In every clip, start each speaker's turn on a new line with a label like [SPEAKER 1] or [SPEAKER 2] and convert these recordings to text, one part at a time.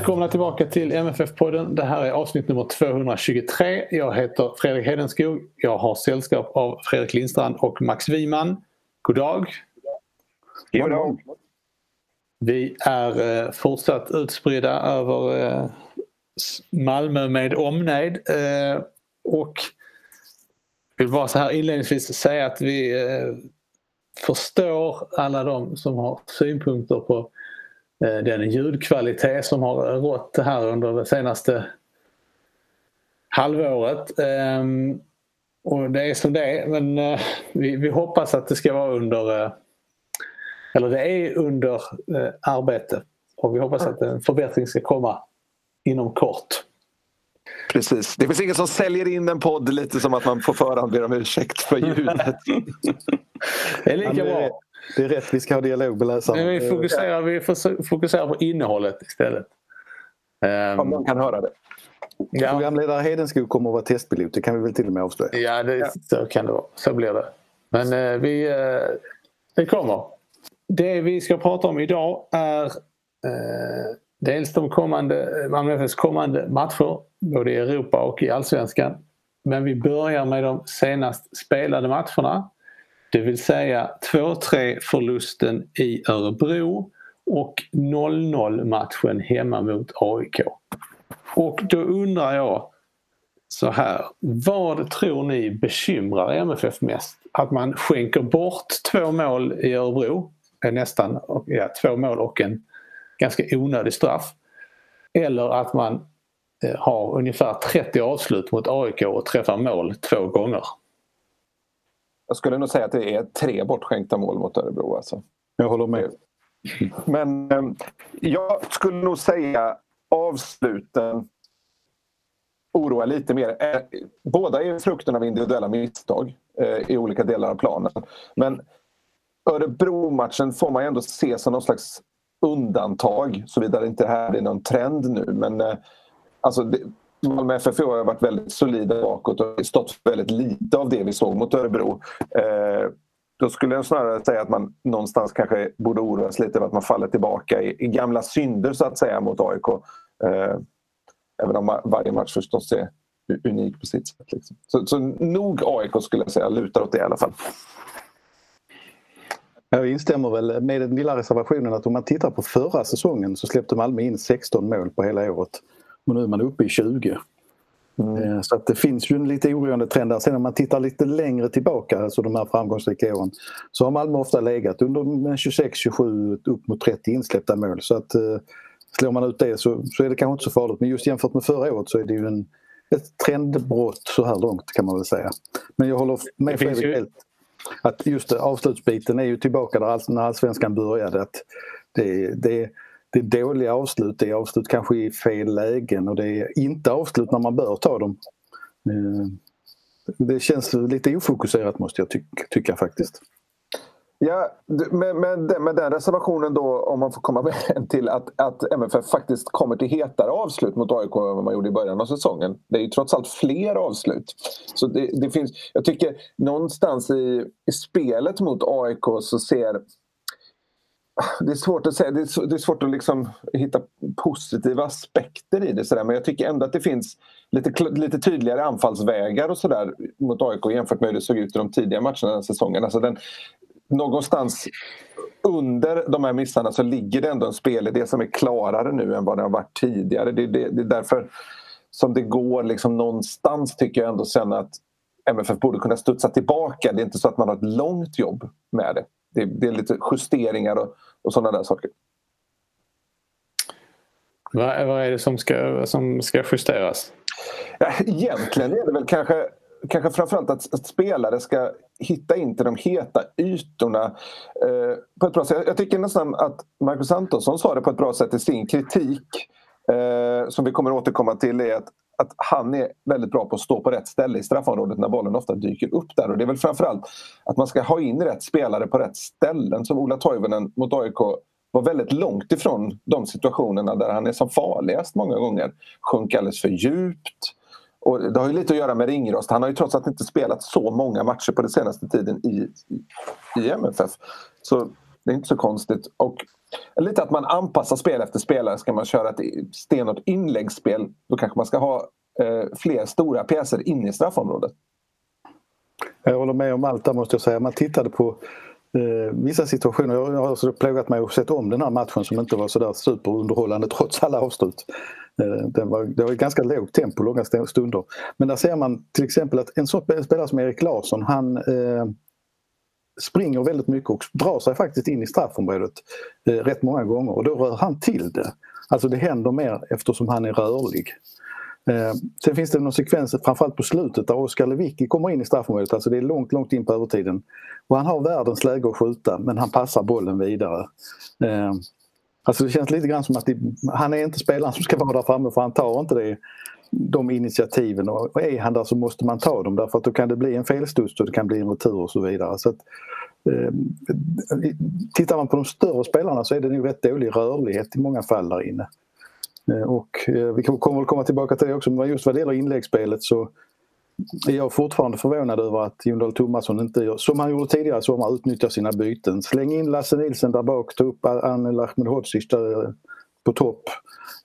[SPEAKER 1] Välkomna tillbaka till MFF-podden. Det här är avsnitt nummer 223. Jag heter Fredrik Hedenskog. Jag har sällskap av Fredrik Lindstrand och Max Wiman. God dag.
[SPEAKER 2] God dag.
[SPEAKER 1] Vi är eh, fortsatt utspridda över eh, Malmö med omnejd. Eh, och vill bara så här inledningsvis säga att vi förstår alla de som har synpunkter på den ljudkvalitet som har rått här under det senaste halvåret. Och det är som det är men vi, vi hoppas att det ska vara under eller det är under eh, arbete och vi hoppas att en förbättring ska komma inom kort.
[SPEAKER 2] Precis. Det finns ingen som säljer in en podd lite som att man på förhand ber om ursäkt för ljudet.
[SPEAKER 1] det är lika bra.
[SPEAKER 3] Det är rätt, vi ska ha dialog med läsaren.
[SPEAKER 1] Vi fokuserar, vi fokuserar på innehållet istället.
[SPEAKER 2] Om um, någon kan höra det.
[SPEAKER 3] Ja. Programledare Hedenskog kommer att vara testpilot, det kan vi väl till och med avslöja.
[SPEAKER 1] Ja, det, ja. så kan det vara. Så blir det. Men uh, vi, uh, det kommer. Det vi ska prata om idag är eh, dels de kommande, Malmö FFs kommande matcher både i Europa och i Allsvenskan. Men vi börjar med de senast spelade matcherna. Det vill säga 2-3 förlusten i Örebro och 0-0 matchen hemma mot AIK. Och då undrar jag så här, vad tror ni bekymrar MFF mest? Att man skänker bort två mål i Örebro nästan ja, två mål och en ganska onödig straff. Eller att man eh, har ungefär 30 avslut mot AIK och träffar mål två gånger.
[SPEAKER 2] Jag skulle nog säga att det är tre bortskänkta mål mot Örebro. Alltså.
[SPEAKER 3] Jag håller med.
[SPEAKER 2] Men eh, jag skulle nog säga avsluten oroar lite mer. Eh, båda är frukten av individuella misstag i olika delar av planen. Men Örebro-matchen får man ändå se som någon slags undantag såvida det inte här är någon trend nu. Men eh, alltså, det, Malmö FF har varit väldigt solida bakåt och stått för väldigt lite av det vi såg mot Örebro. Eh, då skulle jag snarare säga att man någonstans kanske borde oroas lite över att man faller tillbaka i, i gamla synder så att säga mot AIK. Eh, även om varje match förstås är unik på sitt sätt. Liksom. Så, så nog AIK skulle jag säga, lutar åt det i alla fall.
[SPEAKER 3] Jag instämmer väl med den lilla reservationen att om man tittar på förra säsongen så släppte Malmö in 16 mål på hela året. Och nu är man uppe i 20. Mm. Eh, så att det finns ju en lite oroande trend där. Sen om man tittar lite längre tillbaka, alltså de här framgångsrika åren, så har Malmö ofta legat under 26-27 upp mot 30 insläppta mål. Så att eh, slår man ut det så, så är det kanske inte så farligt. Men just jämfört med förra året så är det ju en, ett trendbrott så här långt kan man väl säga. Men jag håller med Fredrik ju... helt att just avslutsbiten är ju tillbaka där när allsvenskan började. Att det, det, det är dåliga avslut, det är avslut kanske i fel lägen och det är inte avslut när man bör ta dem. Eh, det känns lite ofokuserat måste jag ty tycka faktiskt.
[SPEAKER 2] Ja, med, med, med den reservationen då, om man får komma med en till att, att MFF faktiskt kommer till hetare avslut mot AIK än vad man gjorde i början av säsongen. Det är ju trots allt fler avslut. Så det, det finns, jag tycker någonstans i, i spelet mot AIK så ser det är svårt att säga, det är, det är svårt att liksom hitta positiva aspekter i det. Så Men jag tycker ändå att det finns lite, lite tydligare anfallsvägar och sådär mot AIK jämfört med hur det såg ut i de tidiga matcherna den säsongen. Alltså den, någonstans under de här missarna så ligger det ändå en spelidé som är klarare nu än vad det har varit tidigare. Det, det, det är därför som det går liksom någonstans tycker jag ändå sen att MFF borde kunna studsa tillbaka. Det är inte så att man har ett långt jobb med det. Det, det är lite justeringar och, och sådana där saker.
[SPEAKER 1] Vad, vad är det som ska, som ska justeras?
[SPEAKER 2] Ja, egentligen är det väl kanske, kanske framförallt att, att spelare ska hitta in till de heta ytorna eh, på ett bra sätt. Jag tycker nästan att Marcus Antonsson sa det på ett bra sätt i sin kritik eh, som vi kommer återkomma till är att, att han är väldigt bra på att stå på rätt ställe i straffområdet när bollen ofta dyker upp där. Och det är väl framförallt att man ska ha in rätt spelare på rätt ställen som Ola Toivonen mot AIK var väldigt långt ifrån de situationerna där han är som farligast många gånger. Sjönk alldeles för djupt. Och det har ju lite att göra med ringrost. Han har ju trots allt inte spelat så många matcher på den senaste tiden i, i MFF. Så det är inte så konstigt. Och lite att man anpassar spel efter spelare. Ska man köra ett stenhårt inläggsspel då kanske man ska ha eh, fler stora pjäser in i straffområdet.
[SPEAKER 3] Jag håller med om allt där måste jag säga. Man tittade på eh, vissa situationer. Jag har också plågat mig och sett om den här matchen som inte var sådär superunderhållande trots alla avslut. Eh, den var, det var ganska lågt tempo, långa stunder. Men där ser man till exempel att en sån spelare som Erik Larsson han eh, springer väldigt mycket och drar sig faktiskt in i straffområdet eh, rätt många gånger och då rör han till det. Alltså det händer mer eftersom han är rörlig. Eh, sen finns det någon sekvens, framförallt på slutet, där Oskar Lewicki kommer in i straffområdet. Alltså det är långt, långt in på övertiden. Och han har världens läge att skjuta men han passar bollen vidare. Eh, alltså det känns lite grann som att det, han är inte spelaren som ska vara där framme för han tar inte det, de initiativen. Och är han där så måste man ta dem därför att då kan det bli en felstuds och det kan bli en retur och så vidare. Så att, eh, tittar man på de större spelarna så är det nog rätt dålig rörlighet i många fall där inne. Eh, och eh, vi kommer väl komma tillbaka till det också, men just vad det gäller inläggsspelet så är jag fortfarande förvånad över att Jon Dahl Tomasson inte gör som han gjorde tidigare i sommar, utnyttjar sina byten. Släng in Lasse Nilsen där bak, ta upp Anel Ahmedhodzic där eh, på topp.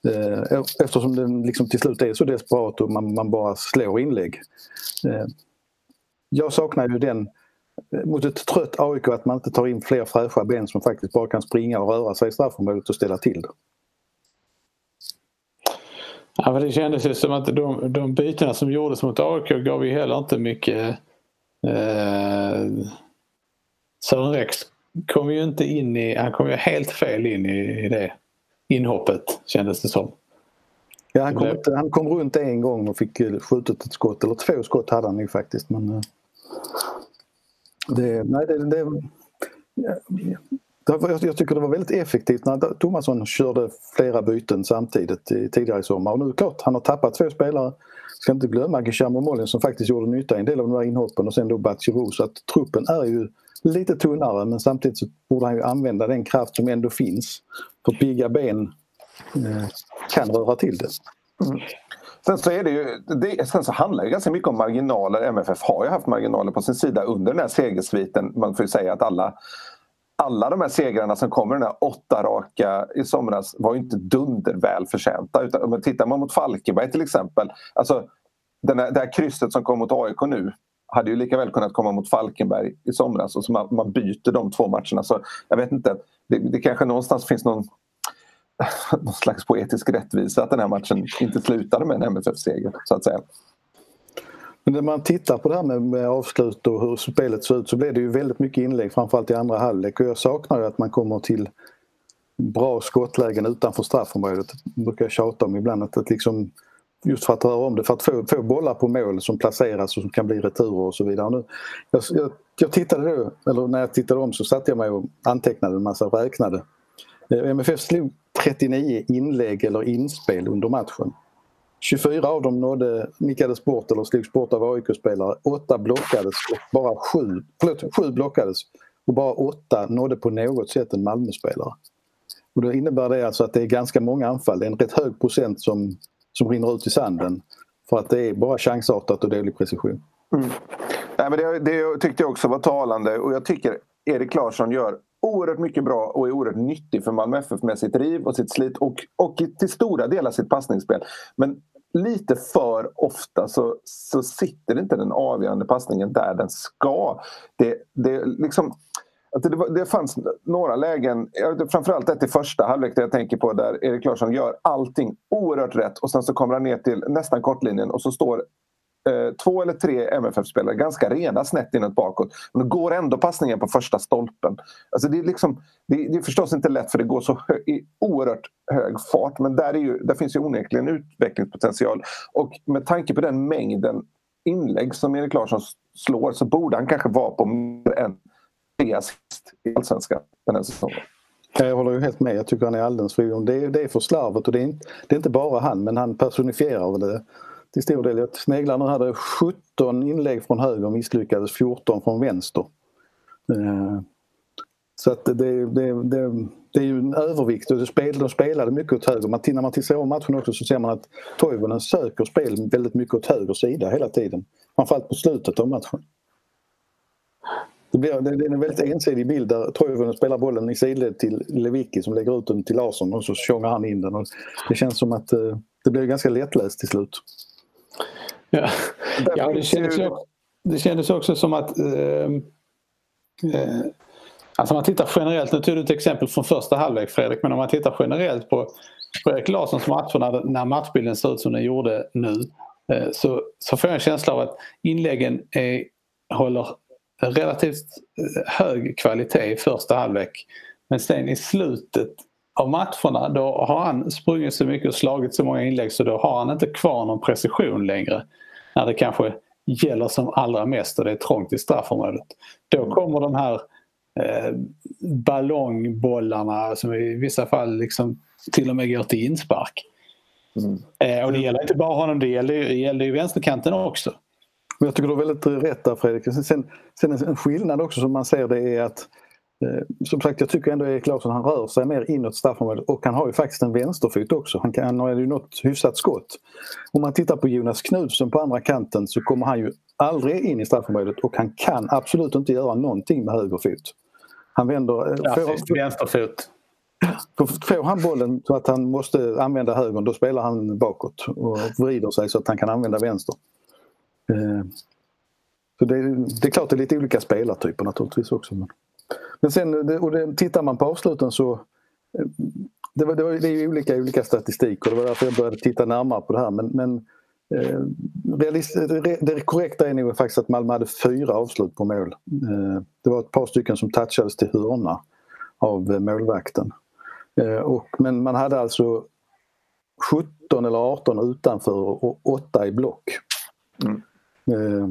[SPEAKER 3] Eh, e- eftersom den liksom till slut är så desperat och man, man bara slår inlägg. Eh, jag saknar ju den eh, mot ett trött AIK att man inte tar in fler fräscha ben som faktiskt bara kan springa och röra sig i straffområdet och ställa till det.
[SPEAKER 1] Ja, men det kändes ju som att de, de bytena som gjordes mot AIK gav ju heller inte mycket... Eh, Sören Rex kom ju inte in i... Han kom ju helt fel in i, i det inhoppet kändes det som.
[SPEAKER 3] Ja, han, kom inte, han kom runt en gång och fick skjutit ett skott, eller två skott hade han ju faktiskt. Men, eh, det, nej, det, det, jag tycker det var väldigt effektivt när Tomasson körde flera byten samtidigt tidigare i sommar. Och nu klart, han har tappat två spelare. Ska inte glömma Guillermo Molin som faktiskt gjorde nytta i en del av de här inhoppen och sen då Batshiro. Så att truppen är ju lite tunnare men samtidigt så borde han ju använda den kraft som ändå finns. För pigga ben eh, kan röra till det. Mm.
[SPEAKER 2] Sen så, är det ju, det, sen så handlar det ganska mycket om marginaler. MFF har ju haft marginaler på sin sida under den här segersviten. Man får ju säga att alla alla de här segrarna som kommer, den här åtta raka i somras, var ju inte dunderväl förtjänta. Utan, om man tittar man mot Falkenberg till exempel, alltså den här, det här krysset som kom mot AIK nu hade ju lika väl kunnat komma mot Falkenberg i somras och så man, man byter de två matcherna. Så jag vet inte, det, det kanske någonstans finns någon, någon slags poetisk rättvisa att den här matchen inte slutade med en MFF-seger så att säga.
[SPEAKER 3] Men när man tittar på det här med, med avslut och hur spelet ser ut så blir det ju väldigt mycket inlägg framförallt i andra halvlek och jag saknar ju att man kommer till bra skottlägen utanför straffområdet. Det brukar jag tjata om ibland att, att liksom just för att röra om det, för att få, få bollar på mål som placeras och som kan bli returer och så vidare. Nu, jag, jag, jag, tittade då, eller när jag tittade om så satte jag mig och antecknade en massa och räknade. Eh, MFF slog 39 inlägg eller inspel under matchen. 24 av dem nådde, nickades bort eller slogs bort av AIK-spelare. 8 blockades och bara 7, förlåt, 7 blockades och bara 8 nådde på något sätt en Malmö-spelare. Och då innebär det alltså att det är ganska många anfall. Det är en rätt hög procent som, som rinner ut i sanden. För att det är bara chansartat och dålig precision. Mm.
[SPEAKER 2] Nej, men det, det tyckte jag också var talande och jag tycker Erik Larsson gör oerhört mycket bra och är oerhört nyttig för Malmö FF med sitt driv och sitt slit och, och till stora delar sitt passningsspel. Men lite för ofta så, så sitter inte den avgörande passningen där den ska. Det, det, liksom, det, det fanns några lägen, framförallt ett i första halvlek där jag tänker på där Erik Larsson gör allting oerhört rätt och sen så kommer han ner till nästan kortlinjen och så står eh, två eller tre MFF-spelare ganska rena snett inåt bakåt. Men det går ändå passningen på första stolpen. Alltså det, är liksom, det, det är förstås inte lätt för det går så hö, i oerhört hög fart men där, är ju, där finns ju onekligen utvecklingspotential. Och med tanke på den mängden inlägg som Erik Larsson slår så borde han kanske vara på mer än tre assist i Allsvenskan den här säsongen.
[SPEAKER 3] Jag håller ju helt med. Jag tycker han är alldeles för det, är, det är för slarvet och det är, inte, det är inte bara han men han personifierar det till stor del. Jag sneglar nu hade 17 inlägg från höger misslyckades 14 från vänster. Eh, så att det, det, det, det är ju en övervikt och de spelade mycket åt höger. Man, när man tittar om matchen också så ser man att Toivonen söker spel väldigt mycket åt höger sida hela tiden. Framförallt på slutet av matchen. Det, blir, det är en väldigt ensidig bild där Toivonen spelar bollen i sidled till Lewicki som lägger ut den till Larsson och så tjongar han in den. Och det känns som att eh, det blir ganska lättläst till slut.
[SPEAKER 1] Ja, ja det, kändes också, det kändes också som att eh, eh, Alltså om man tittar generellt, nu tog du ett exempel från första halvlek Fredrik, men om man tittar generellt på Fredrik Larssons matcher när, när matchbilden ser ut som den gjorde nu eh, så, så får jag en känsla av att inläggen är, håller relativt eh, hög kvalitet i första halvlek. Men sen i slutet av matcherna då har han sprungit så mycket och slagit så många inlägg så då har han inte kvar någon precision längre. När det kanske gäller som allra mest och det är trångt i straffområdet. Då kommer de här eh, ballongbollarna som i vissa fall liksom till och med går till inspark. Mm. Eh, och det gäller inte bara honom, det gäller, det gäller ju vänsterkanten också.
[SPEAKER 3] Jag tycker du har väldigt rätt där Fredrik. Sen, sen en skillnad också som man ser det är att eh, som sagt, jag tycker ändå Erik Larsson han rör sig mer inåt straffområdet och han har ju faktiskt en vänsterfot också. Han, kan, han har ju något hyfsat skott. Om man tittar på Jonas Knutsson på andra kanten så kommer han ju aldrig in i straffområdet och han kan absolut inte göra någonting med höger fot. Han vänder...
[SPEAKER 1] Eh, Klassiskt vänsterfot.
[SPEAKER 3] Får han bollen så att han måste använda högern då spelar han bakåt och vrider sig så att han kan använda vänster. Eh, så det, det är klart det är lite olika spelartyper naturligtvis också. Men, men sen och det, tittar man på avsluten så eh, det, var, det, var, det är olika, olika statistik och det var därför jag började titta närmare på det här. Men, men eh, realist, det, det korrekta är nog faktiskt att Malmö hade fyra avslut på mål. Eh, det var ett par stycken som touchades till hörna av eh, målvakten. Eh, och, men man hade alltså 17 eller 18 utanför och 8 i block. Mm. Eh,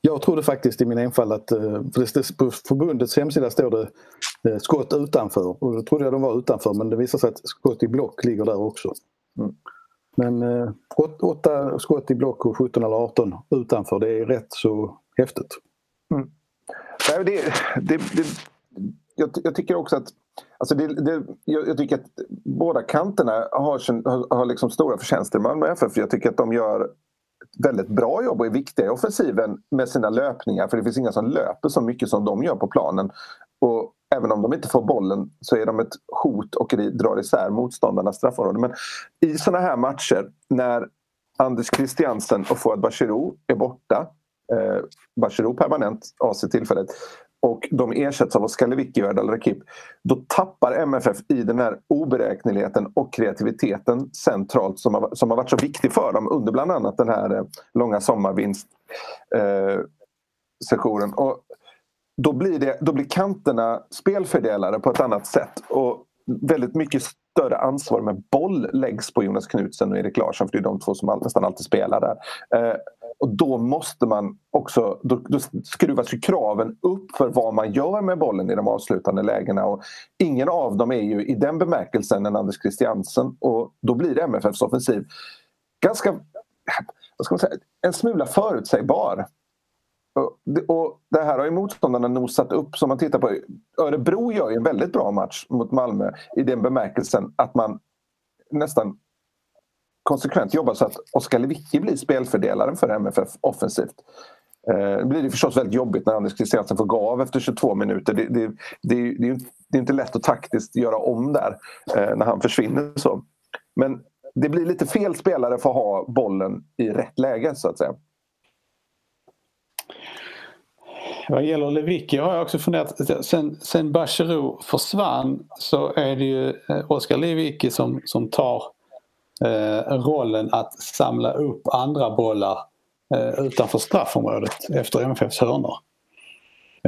[SPEAKER 3] jag trodde faktiskt i min enfald att, eh, för det, på förbundets hemsida står det eh, skott utanför och då trodde jag de var utanför men det visar sig att skott i block ligger där också. Mm. Men åtta skott i block och 17 eller 18 utanför det är rätt så häftigt. Mm.
[SPEAKER 2] det, det, det, jag, jag, tycker också att Alltså det, det, jag, jag, tycker att båda kanterna har, har, har liksom stora förtjänster i Malmö FF. Jag tycker att de gör väldigt bra jobb och är viktiga i offensiven med sina löpningar för det finns inga som löper så mycket som de gör på planen. Och även om de inte får bollen så är de ett hot och drar isär motståndarnas straffområde. Men i såna här matcher när Anders Christiansen och Fouad Bachirou är borta eh, Bachirou permanent AC tillfället och de ersätts av Oskar Lewicki och Erdal Rakip. Då tappar MFF i den här oberäkneligheten och kreativiteten centralt som har, som har varit så viktig för dem under bland annat den här eh, långa sommarvinstsessionen. Eh, då, blir det, då blir kanterna spelfördelare på ett annat sätt. Och väldigt mycket större ansvar med boll läggs på Jonas Knutsen och Erik Larsson för det är de två som all, nästan alltid spelar där. Eh, och då måste man också, då, då skruvas ju kraven upp för vad man gör med bollen i de avslutande lägena. Och ingen av dem är ju i den bemärkelsen en Anders Christiansen och då blir det MFFs offensiv ganska, vad ska man säga, en smula förutsägbar. Och det, här har ju motståndarna nosat upp. Som man tittar på, Örebro gör ju en väldigt bra match mot Malmö i den bemärkelsen att man nästan konsekvent jobbar så att Oskar Lewicki blir spelfördelaren för MFF offensivt. Eh, det blir det förstås väldigt jobbigt när Anders Christiansen får gå av efter 22 minuter. Det, det, det, det, är, det är inte lätt att taktiskt göra om där eh, när han försvinner. så. Men det blir lite fel spelare för att ha bollen i rätt läge så att säga.
[SPEAKER 1] Vad gäller Lewicki har jag också funderat, sen, sen Bachirou försvann så är det ju eh, Oskar Lewicki som, som tar rollen att samla upp andra bollar eh, utanför straffområdet efter MFFs hörnor.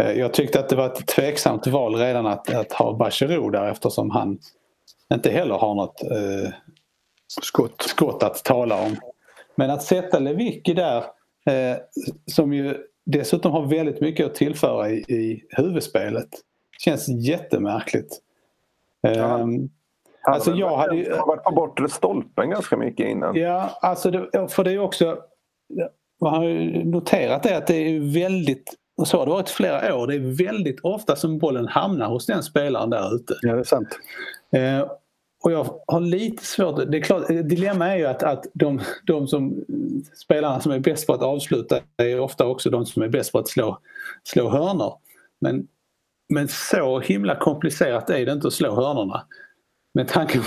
[SPEAKER 1] Eh, jag tyckte att det var ett tveksamt val redan att, att ha Bachirou där eftersom han inte heller har något eh, skott. skott att tala om. Men att sätta Lewicki där eh, som ju dessutom har väldigt mycket att tillföra i, i huvudspelet känns jättemärkligt.
[SPEAKER 2] Ja. Um, alltså jag hade ju... varit på bortre stolpen ganska mycket innan.
[SPEAKER 1] Ja, alltså det, för det är också... Man har noterat det att det är väldigt och så har det varit flera år. Det är väldigt ofta som bollen hamnar hos den spelaren där ute.
[SPEAKER 3] Ja, det är sant.
[SPEAKER 1] Eh, och jag har lite svårt, det är klart, dilemma är ju att, att de, de som, spelarna som är bäst på att avsluta är ofta också de som är bäst på att slå, slå hörnor. Men, men så himla komplicerat är det inte att slå hörnorna. Med tanke på,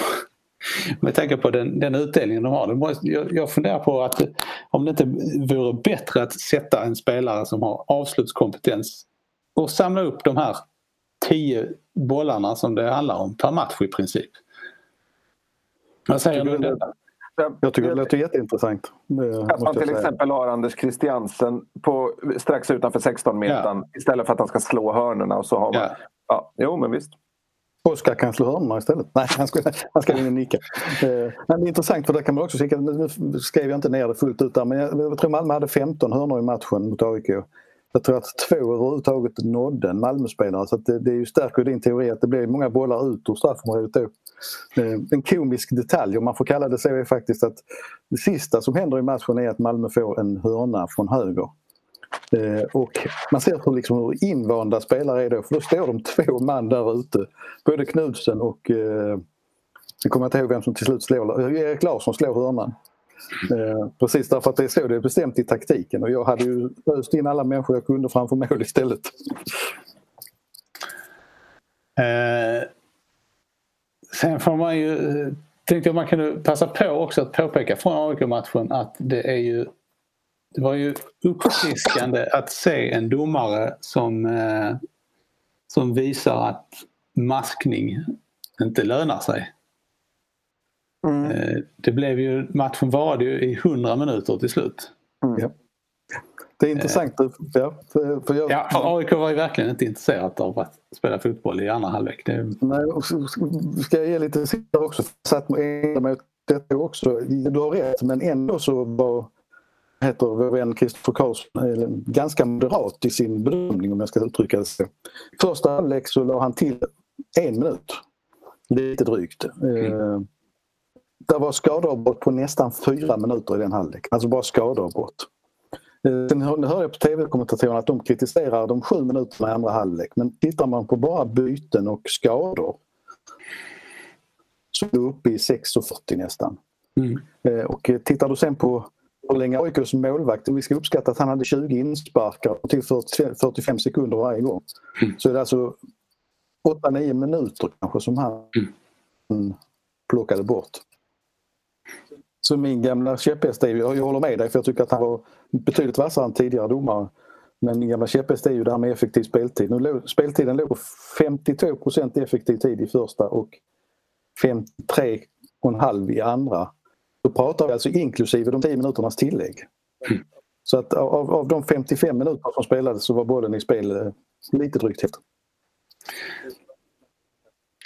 [SPEAKER 1] med tanke på den, den utdelningen de har. Jag, jag funderar på att om det inte vore bättre att sätta en spelare som har avslutskompetens och samla upp de här tio bollarna som det handlar om per match i princip. Vad säger du om detta?
[SPEAKER 3] Jag tycker det låter jätteintressant.
[SPEAKER 2] Att man till exempel har Anders Christiansen på, strax utanför 16 metern ja. istället för att han ska slå hörnorna och så har man... Ja. ja jo, men visst.
[SPEAKER 3] Oskar kan slå hörnorna istället. Nej, han ska, han ska in och nicka. Eh, men det är intressant för det kan man också se. Nu skrev jag inte ner det fullt ut där men jag, jag tror Malmö hade 15 hörnor i matchen mot AIK. Jag tror att två överhuvudtaget nådde en Malmöspelare så det, det stärker din teori att det blir många bollar ut ur straffområdet då. Eh, en komisk detalj, om man får kalla det så, är faktiskt att det sista som händer i matchen är att Malmö får en hörna från höger. Eh, och man ser hur, liksom, hur invanda spelare är då, för då står de två man där ute. Både Knudsen och, eh, jag kommer inte ihåg vem som till slut slår, Erik Larsson slår hörnan. Eh, precis därför att det är så det är bestämt i taktiken och jag hade ju öst in alla människor jag kunde framför mål istället.
[SPEAKER 1] Eh, sen får man ju, eh, tänkte jag man kunde passa på också att påpeka från AIK-matchen att det är ju det var ju uppfriskande att se en domare som, eh, som visar att maskning inte lönar sig. Mm. Eh, det blev ju, matchen varade ju i 100 minuter till slut.
[SPEAKER 3] Mm. Ja. Det är intressant. Eh. Ja,
[SPEAKER 1] för, för jag... ja, AIK var ju verkligen inte intresserat av att spela fotboll i andra halvlek. Det...
[SPEAKER 3] Nej, och ska jag ge lite siffror också. Satt med detta också. Du har rätt men ändå så var heter vår vän Kristoffer Karlsson ganska moderat i sin bedömning om jag ska uttrycka det så. Första halvlek så la han till en minut. Lite drygt. Mm. Eh, det var skadeavbrott på nästan fyra minuter i den halvlek. Alltså bara skadeavbrott. Eh, sen hörde jag på tv-kommentatorerna att de kritiserar de sju minuterna i andra halvlek men tittar man på bara byten och skador så är det uppe i 6.40 nästan. Mm. Eh, och tittar du sen på hur länge AIKs målvakt, vi ska uppskatta att han hade 20 insparkar till 45 sekunder varje gång. Mm. Så är det alltså 8-9 minuter kanske som han mm. plockade bort. Så min gamla käpphäst är ju, jag håller med dig för jag tycker att han var betydligt vassare än tidigare domare. Men min gamla käpphäst är ju det här med effektiv speltid. Nu speltiden låg på 52 effektiv tid i första och 53,5 i andra. Pratar vi alltså inklusive de 10 minuternas tillägg. Mm. Så att av, av de 55 minuter som spelades så var bollen i spel eh, lite drygt hälften.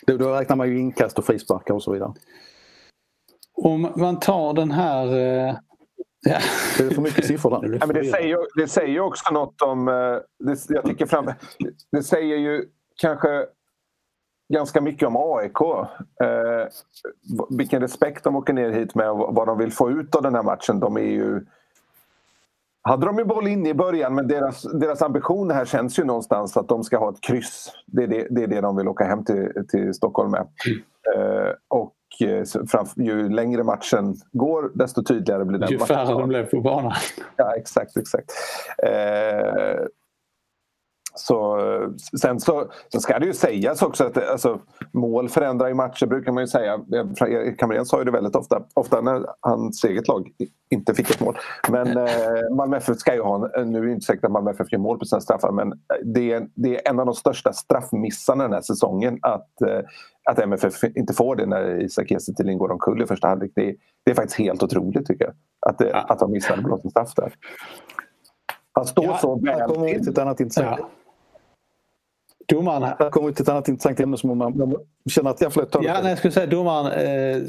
[SPEAKER 3] Då, då räknar man ju inkast och frisparkar och så vidare.
[SPEAKER 1] Om man tar den här... Eh,
[SPEAKER 3] ja. Det är för mycket siffror
[SPEAKER 2] där. Ja, men det, säger, det säger också något om... Eh, det, jag tycker fram, det säger ju kanske ganska mycket om AIK. Eh, vilken respekt de åker ner hit med och vad de vill få ut av den här matchen. De är ju... Hade de ju boll inne i början men deras, deras ambition här känns ju någonstans att de ska ha ett kryss. Det är det, det, är det de vill åka hem till, till Stockholm med. Eh, och eh, framför, ju längre matchen går desto tydligare blir den.
[SPEAKER 1] Ju färre de blev på banan.
[SPEAKER 2] Ja exakt, exakt. Eh, Så, sen, så, sen ska det ju sägas också att alltså, mål förändrar ju matcher brukar man ju säga. Erik Hamrén sa ju det väldigt ofta, ofta när hans eget lag inte fick ett mål. Men eh, Malmö FF ska ju ha, nu är det inte säkert att Malmö FF gör mål på sina straffar men det är, det är en av de största straffmissarna den här säsongen att, eh, att MFF inte får det när Isak Kiese går omkull i första halvlek. Det, det, är faktiskt helt otroligt tycker jag. Att, det, att de missade blåst en straff där. Han står ja, så väl
[SPEAKER 3] till ett annat intressant. Ja.
[SPEAKER 1] Domaren...
[SPEAKER 3] Här kommer till ett annat intressant ämne som man, man känner att jag får
[SPEAKER 1] ta Ja, nej, jag skulle säga domaren eh,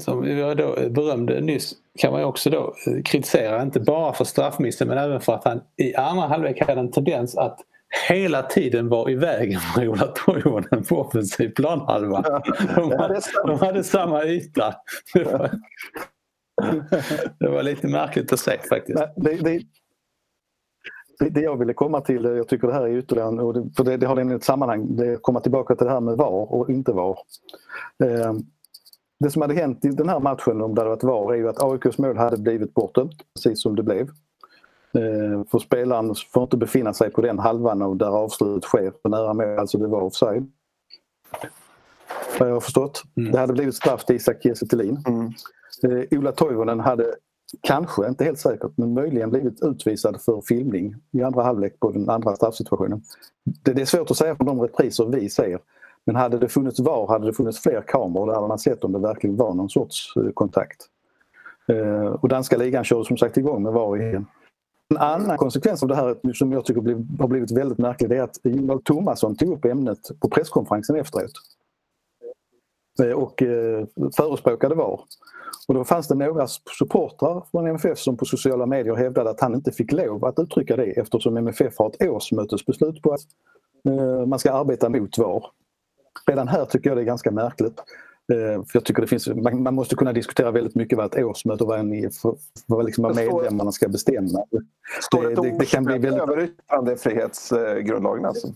[SPEAKER 1] som jag då berömde nyss kan man ju också då eh, kritisera, inte bara för straffmissen men även för att han i andra halvlek hade en tendens att hela tiden var i vägen för Ola Toivonen på offensiv planhalva. De, hade, de hade samma yta. Det var, det var lite märkligt att se faktiskt.
[SPEAKER 3] Det, det, det jag ville komma till, jag tycker det här är ytterligare, och det, för det, det har en ett sammanhang, det komma tillbaka till det här med VAR och inte VAR. Eh, det som hade hänt i den här matchen om det hade varit VAR är ju att AIKs mål hade blivit bortdömt, precis som det blev. Eh, för spelaren får inte befinna sig på den halvan och där avslutet sker på nära mål, alltså det var offside. Vad jag har förstått. Mm. Det hade blivit straff till Isak Kiese mm. eh, Ola Toivonen hade kanske, inte helt säkert, men möjligen blivit utvisad för filmning i andra halvlek på den andra straffsituationen. Det, det är svårt att säga från de repriser vi ser. Men hade det funnits VAR hade det funnits fler kameror där hade man sett om det verkligen var någon sorts eh, kontakt. Eh, och danska ligan körde som sagt igång med VAR igen. En annan konsekvens av det här som jag tycker har blivit väldigt märklig är att Ingvar Tomasson tog upp ämnet på presskonferensen efteråt. Eh, och eh, förespråkade VAR. Och då fanns det några supportrar från MFF som på sociala medier hävdade att han inte fick lov att uttrycka det eftersom MFF har ett årsmötesbeslut på att eh, man ska arbeta mot VAR. Redan här tycker jag det är ganska märkligt. Eh, för jag tycker det finns, man, måste kunna diskutera väldigt mycket vad ett årsmöte och vad, en, vad liksom medlemmarna ska bestämma.
[SPEAKER 2] Står det, det, det kan bli väldigt... över yttrandefrihetsgrundlagen alltså?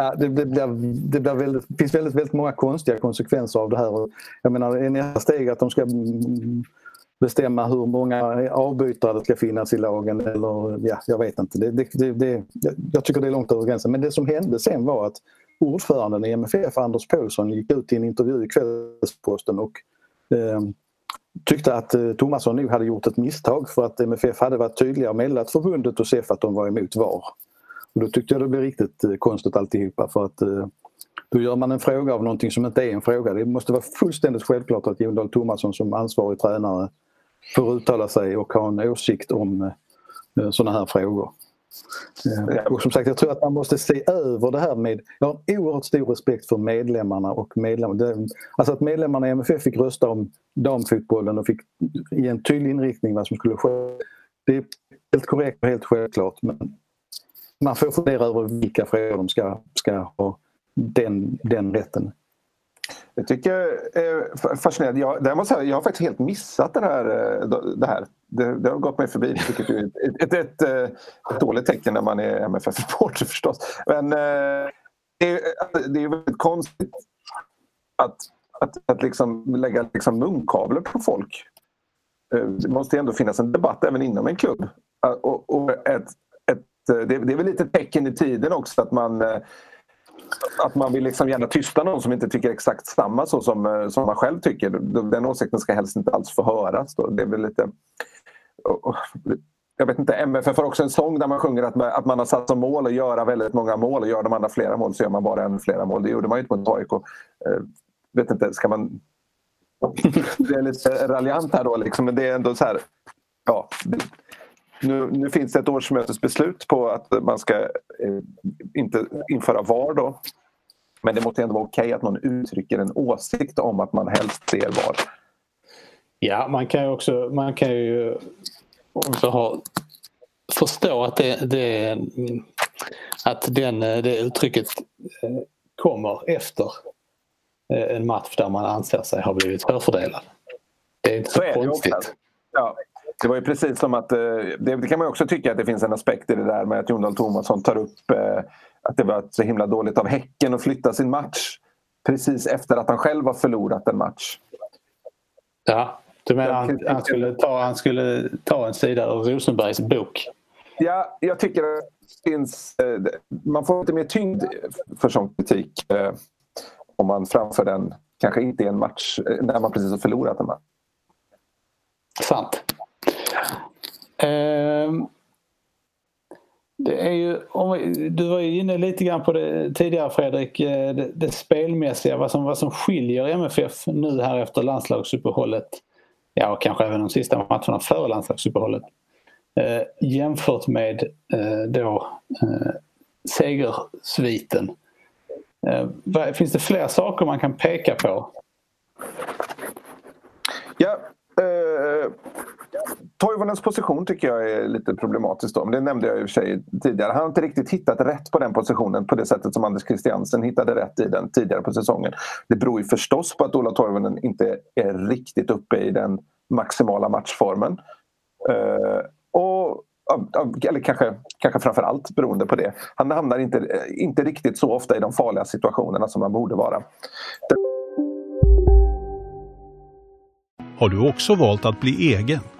[SPEAKER 3] Ja, det, det, blir, det, blir väldigt, det finns väldigt, väldigt många konstiga konsekvenser av det här. Jag menar, är nästa steg att de ska bestämma hur många avbytare det ska finnas i lagen eller ja, jag vet inte. Det, det, det, jag tycker det är långt över gränsen. Men det som hände sen var att ordföranden i MFF, Anders Paulsson, gick ut i en intervju i Kvällsposten och eh, tyckte att eh, Tomasson nu hade gjort ett misstag för att MFF hade varit tydliga och meddelat förbundet och SEF att de var emot VAR. Och då tyckte jag det blev riktigt eh, konstigt alltihopa för att eh, då gör man en fråga av någonting som inte är en fråga. Det måste vara fullständigt självklart att Jon Dahl Tomasson som ansvarig tränare får uttala sig och ha en åsikt om eh, sådana här frågor. Och som sagt, jag tror att man måste se över det här med... Jag har oerhört stor respekt för medlemmarna och medlemmar. Alltså att medlemmarna i MFF fick rösta om damfotbollen och fick ge en tydlig inriktning vad som skulle ske. Det är helt korrekt och helt självklart men man får fundera över vilka frågor de ska, ska ha den, den rätten.
[SPEAKER 2] Jag tycker är fascinerande. Jag, jag, måste säga, jag har faktiskt helt missat det här, eh, det här. Det, det har gått mig förbi, vilket är ett, ett, ett, eh, ett, dåligt tecken när man är MFF-reporter förstås. Men eh, det, är, alltså, det är väldigt konstigt att, att, att liksom lägga liksom munkavle på folk. Eh, det måste ändå finnas en debatt även inom en klubb. Och, och ett, Eh, det, det är väl lite tecken i tiden också att man eh, att man vill liksom gärna tysta någon som inte tycker exakt samma så som, eh, som man själv tycker. Den åsikten ska helst inte alls få höras. Då. Det är väl lite... Jag vet inte, MFF har också en sång där man sjunger att man, att man har satt som mål att göra väldigt många mål och gör de andra flera mål så gör man bara en flera mål. Det gjorde man ju inte mot AIK. vet inte, ska man... Det är lite raljant här då liksom, men det är ändå så här... Ja, nu, nu, finns det ett årsmötesbeslut på att man ska eh, inte införa VAR då. Men det måste ändå vara okej okay att någon uttrycker en åsikt om att man helst ser VAR.
[SPEAKER 1] Ja, man kan ju också, man kan ju också ha, förstå att, det, det, att den, det uttrycket eh, kommer efter eh, en match där man anser sig ha blivit förfördelad. Det är inte så, så konstigt.
[SPEAKER 2] Ja, det var ju precis som att, eh, det kan man också tycka att det finns en aspekt i det där med att Jon Dahl Tomasson tar upp eh, att det var så himla dåligt av Häcken att flytta sin match precis efter att han själv har förlorat en match.
[SPEAKER 1] Ja, du menar han, han, skulle ta, han skulle ta en sida ur Rosenbergs bok
[SPEAKER 2] Ja, jag tycker att det finns, eh, man får lite mer tyngd för sån kritik om man framför den, kanske inte i en match när man precis har förlorat en match.
[SPEAKER 1] Sant. Ehm, det är ju, du var ju inne lite grann på det tidigare Fredrik, eh, det, det spelmässiga, vad som, vad som skiljer MFF nu här efter landslagsuppehållet. Ja, och kanske även de sista matcherna före landslagsuppehållet eh, jämfört med eh, då eh, segersviten. Eh, finns det fler saker man kan peka på?
[SPEAKER 2] Ja, eh, Toivonens position tycker jag är lite problematisk. Då. Men det nämnde jag i och för sig tidigare. Han har inte riktigt hittat rätt på den positionen på det sättet som Anders Christiansen hittade rätt i den tidigare på säsongen. Det beror ju förstås på att Ola Toivonen inte är riktigt uppe i den maximala matchformen. Eh, och, eller kanske, kanske framför allt beroende på det. Han hamnar inte, eh, inte riktigt så ofta i de farliga situationerna som han borde vara.
[SPEAKER 4] Har du också valt att bli egen?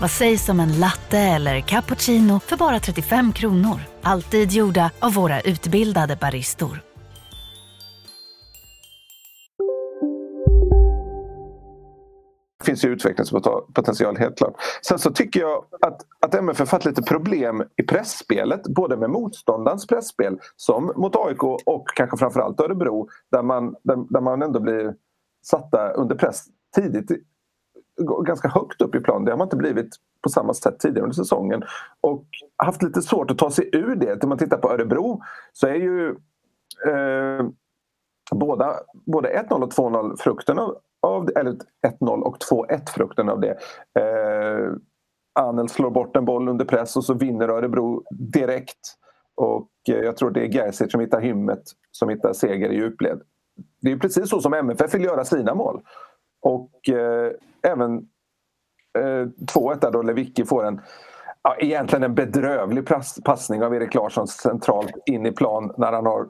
[SPEAKER 5] Vad sägs om en latte eller cappuccino för bara 35 kronor? Alltid gjorda av våra utbildade baristor.
[SPEAKER 2] Det finns ju utvecklingspotential helt klart. Sen så tycker jag att, att MFF haft lite problem i pressspelet både med motståndarens pressspel som mot AIK och kanske framförallt Örebro där man, där, där man ändå blir satta under press tidigt ganska högt upp i plan. Det har man inte blivit på samma sätt tidigare under säsongen. Och haft lite svårt att ta sig ur det. Om man tittar på Örebro så är ju eh, båda, både 1-0 och 2-0 frukten av, av eller 1-0 och 2-1 frukten av det. Eh, Anel slår bort en boll under press och så vinner Örebro direkt. Och eh, jag tror det är Gerzic som hittar hymmet som hittar seger i djupled. Det är precis så som MFF vill göra sina mål. Och eh, även eh, 2-1 där då Lewicki får en ja, egentligen en bedrövlig passning av Erik Larsson centralt in i plan när han har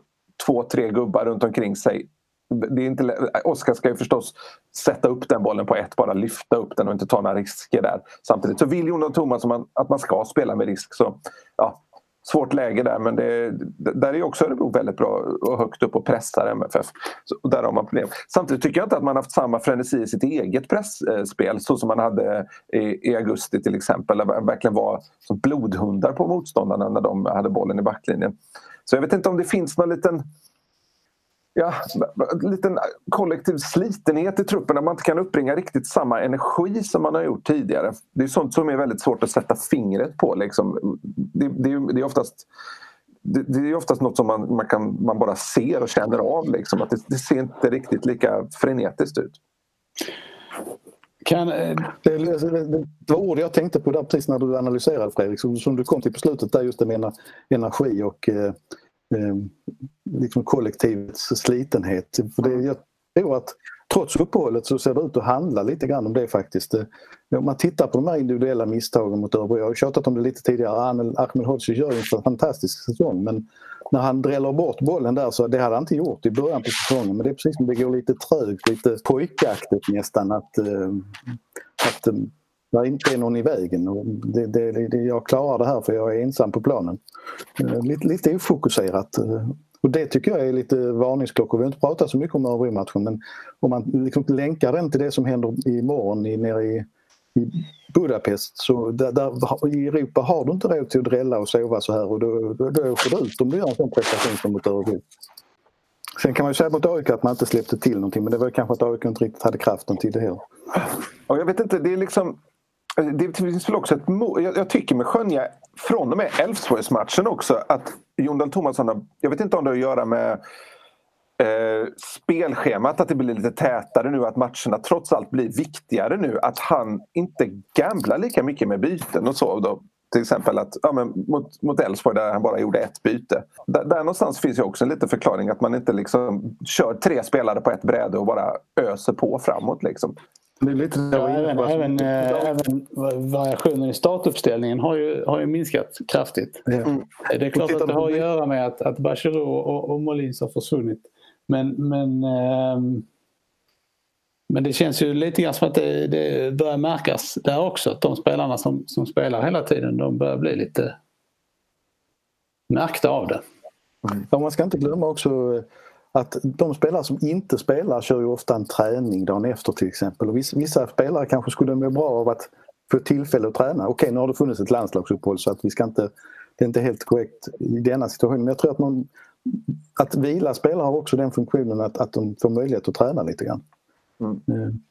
[SPEAKER 2] två, tre gubbar runt omkring sig. Det är inte, Oskar ska ju förstås sätta upp den bollen på ett, bara lyfta upp den och inte ta några risker där. Samtidigt så vill Jonas Thomas att man ska spela med risk. Så, ja, svårt läge där men det, där är också Örebro väldigt bra och högt upp och pressar MFF. Så där har man problem. Samtidigt tycker jag inte att man haft samma frenesi i sitt eget pressspel så som man hade i, i augusti till exempel. Där man verkligen var som blodhundar på motståndarna när de hade bollen i backlinjen. Så jag vet inte om det finns någon liten ja, liten kollektiv slitenhet i truppen när man inte kan uppbringa riktigt samma energi som man har gjort tidigare. Det är sånt som är väldigt svårt att sätta fingret på. Liksom. Det, det, det är oftast det, det, är oftast något som man, man, kan, man bara ser och känner av. Liksom. Att det, det ser inte riktigt lika frenetiskt ut.
[SPEAKER 3] Kan, eh, det, det, var ord jag tänkte på där precis när du analyserade Fredrik, som, som du kom till på slutet där just det med energi och eh, Eh, liksom kollektivets slitenhet. För det, jag tror att trots uppehållet så ser det ut att handla lite grann om det faktiskt. Eh, om man tittar på de här individuella misstagen mot Örebro, jag har tjatat om det lite tidigare, Ahmed Hodzic gör en fantastisk säsong men när han dräller bort bollen där så det hade han inte gjort i början på säsongen men det är precis som det går lite trögt, lite pojkaktigt nästan att, eh, att eh, där inte är någon i vägen. Och det, det, det, jag klarar det här för jag är ensam på planen. Eh, lite, lite ofokuserat. Eh, och det tycker jag är lite varningsklockor. Vi har inte pratat så mycket om Örebro-matchen men om man liksom länkar den till det som händer imorgon i, nere i, i Budapest så där, där, i Europa har du inte råd till att drälla och sova så här och då, då, då åker du ut om du gör en sån prestation som mot Örebro. Sen kan man ju säga mot AIK att man inte släppte till någonting men det var kanske att AIK inte riktigt hade kraften till det heller.
[SPEAKER 2] Och jag vet inte, det är liksom det finns väl också ett jag, jag tycker mig skönja från och med Elfsborgsmatchen också att Jon Dahl Tomasson, jag vet inte om det har att göra med eh, spelschemat, att det blir lite tätare nu, att matcherna trots allt blir viktigare nu. Att han inte gamblar lika mycket med byten och så. Då. till exempel att ja, men mot, mot Elfsborg där han bara gjorde ett byte. Där, där någonstans finns ju också en liten förklaring att man inte liksom kör tre spelare på ett bräde och bara öser på framåt. Liksom.
[SPEAKER 1] Det är lite ja, även, även, äh, även variationen i startuppställningen har ju, har ju minskat kraftigt. Mm. Det är klart att det har att göra med att, att Bachirou och, och Molins har försvunnit. Men, men, äh, men det känns ju lite grann som att det, det börjar märkas där också. Att de spelarna som, som spelar hela tiden de börjar bli lite märkta av det.
[SPEAKER 3] Mm. Ja, man ska inte glömma också att de spelare som inte spelar kör ju ofta en träning dagen efter till exempel. Och vissa, spelare kanske skulle må bra av att få tillfälle att träna. Okej, nu har det funnits ett landslagsuppehåll så att vi ska inte, det är inte helt korrekt i denna situation. Men jag tror att, man, att vila spelare har också den funktionen att, att de får möjlighet att träna lite grann. Mm. Mm.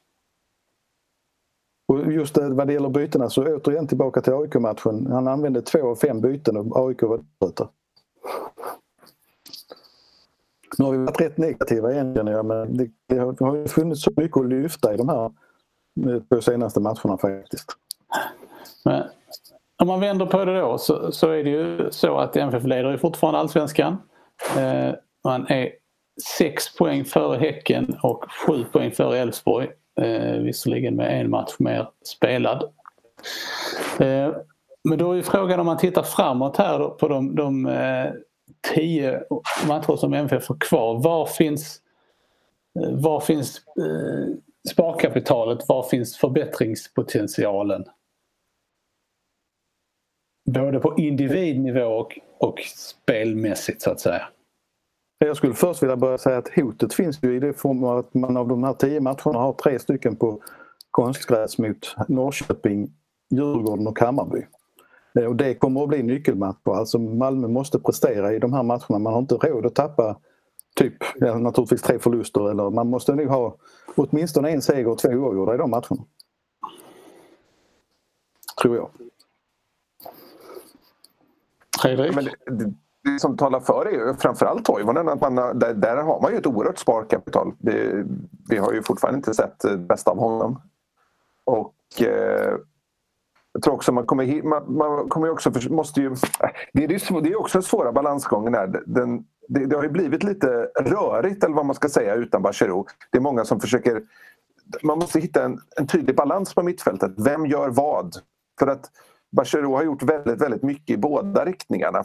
[SPEAKER 3] Och just det, vad det gäller bytena så återigen tillbaka till AIK-matchen. Han använde två av fem byten och AIK var trötta. Nu har vi varit rätt negativa egentligen men det, det har funnits så mycket att lyfta i de här eh, två senaste matcherna faktiskt.
[SPEAKER 1] Men om man vänder på det då så, så är det ju så att MFF leder ju fortfarande allsvenskan. Eh, man är sex poäng före Häcken och sju poäng före Elfsborg. Eh, visserligen med en match mer spelad. Eh, men då är frågan om man tittar framåt här på de, de eh, tio matcher som MFF har kvar. Var finns, eh, var finns eh, sparkapitalet? Var finns förbättringspotentialen? Både på individnivå och, och spelmässigt så att säga.
[SPEAKER 3] Jag skulle först vilja börja säga att hotet finns ju i det form av att man av de här tio matcherna har tre stycken på konstgräs mot Norrköping, Djurgården och Hammarby. Eh, och det kommer att bli nyckelmatcher. Alltså Malmö måste prestera i de här matcherna. Man har inte råd att tappa typ, ja, naturligtvis tre förluster. Eller man måste nog ha åtminstone en seger och två oavgjorda i de matcherna. Tror jag.
[SPEAKER 2] Fredrik? Men det, det, som talar för är ju framförallt Toivonen. Att man, där, där har man ju ett oerhört sparkapital. Det, vi har ju fortfarande inte sett det bästa av honom. Och eh, jag tror också man kommer, man, man kommer också, måste ju, det, är, det är också den svåra balansgången här. Den, det, det, har ju blivit lite rörigt eller vad man ska säga utan Bachirou. Det är många som försöker... Man måste hitta en, en tydlig balans på mittfältet. Vem gör vad? För att Bachirou har gjort väldigt, väldigt mycket i båda riktningarna.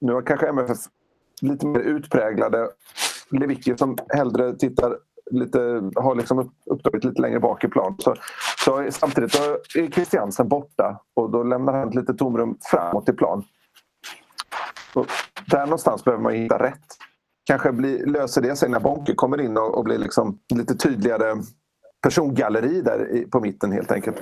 [SPEAKER 2] Nu har kanske MFF lite mer utpräglade Lewicki som hellre tittar lite, har liksom uppdraget lite längre bak i plan. Så, så samtidigt är Christiansen borta och då lämnar han ett litet tomrum framåt i plan. Och där någonstans behöver man hitta rätt. Kanske bli, löser det sig när Bonke kommer in och, och blir liksom lite tydligare persongalleri där i, på mitten helt enkelt.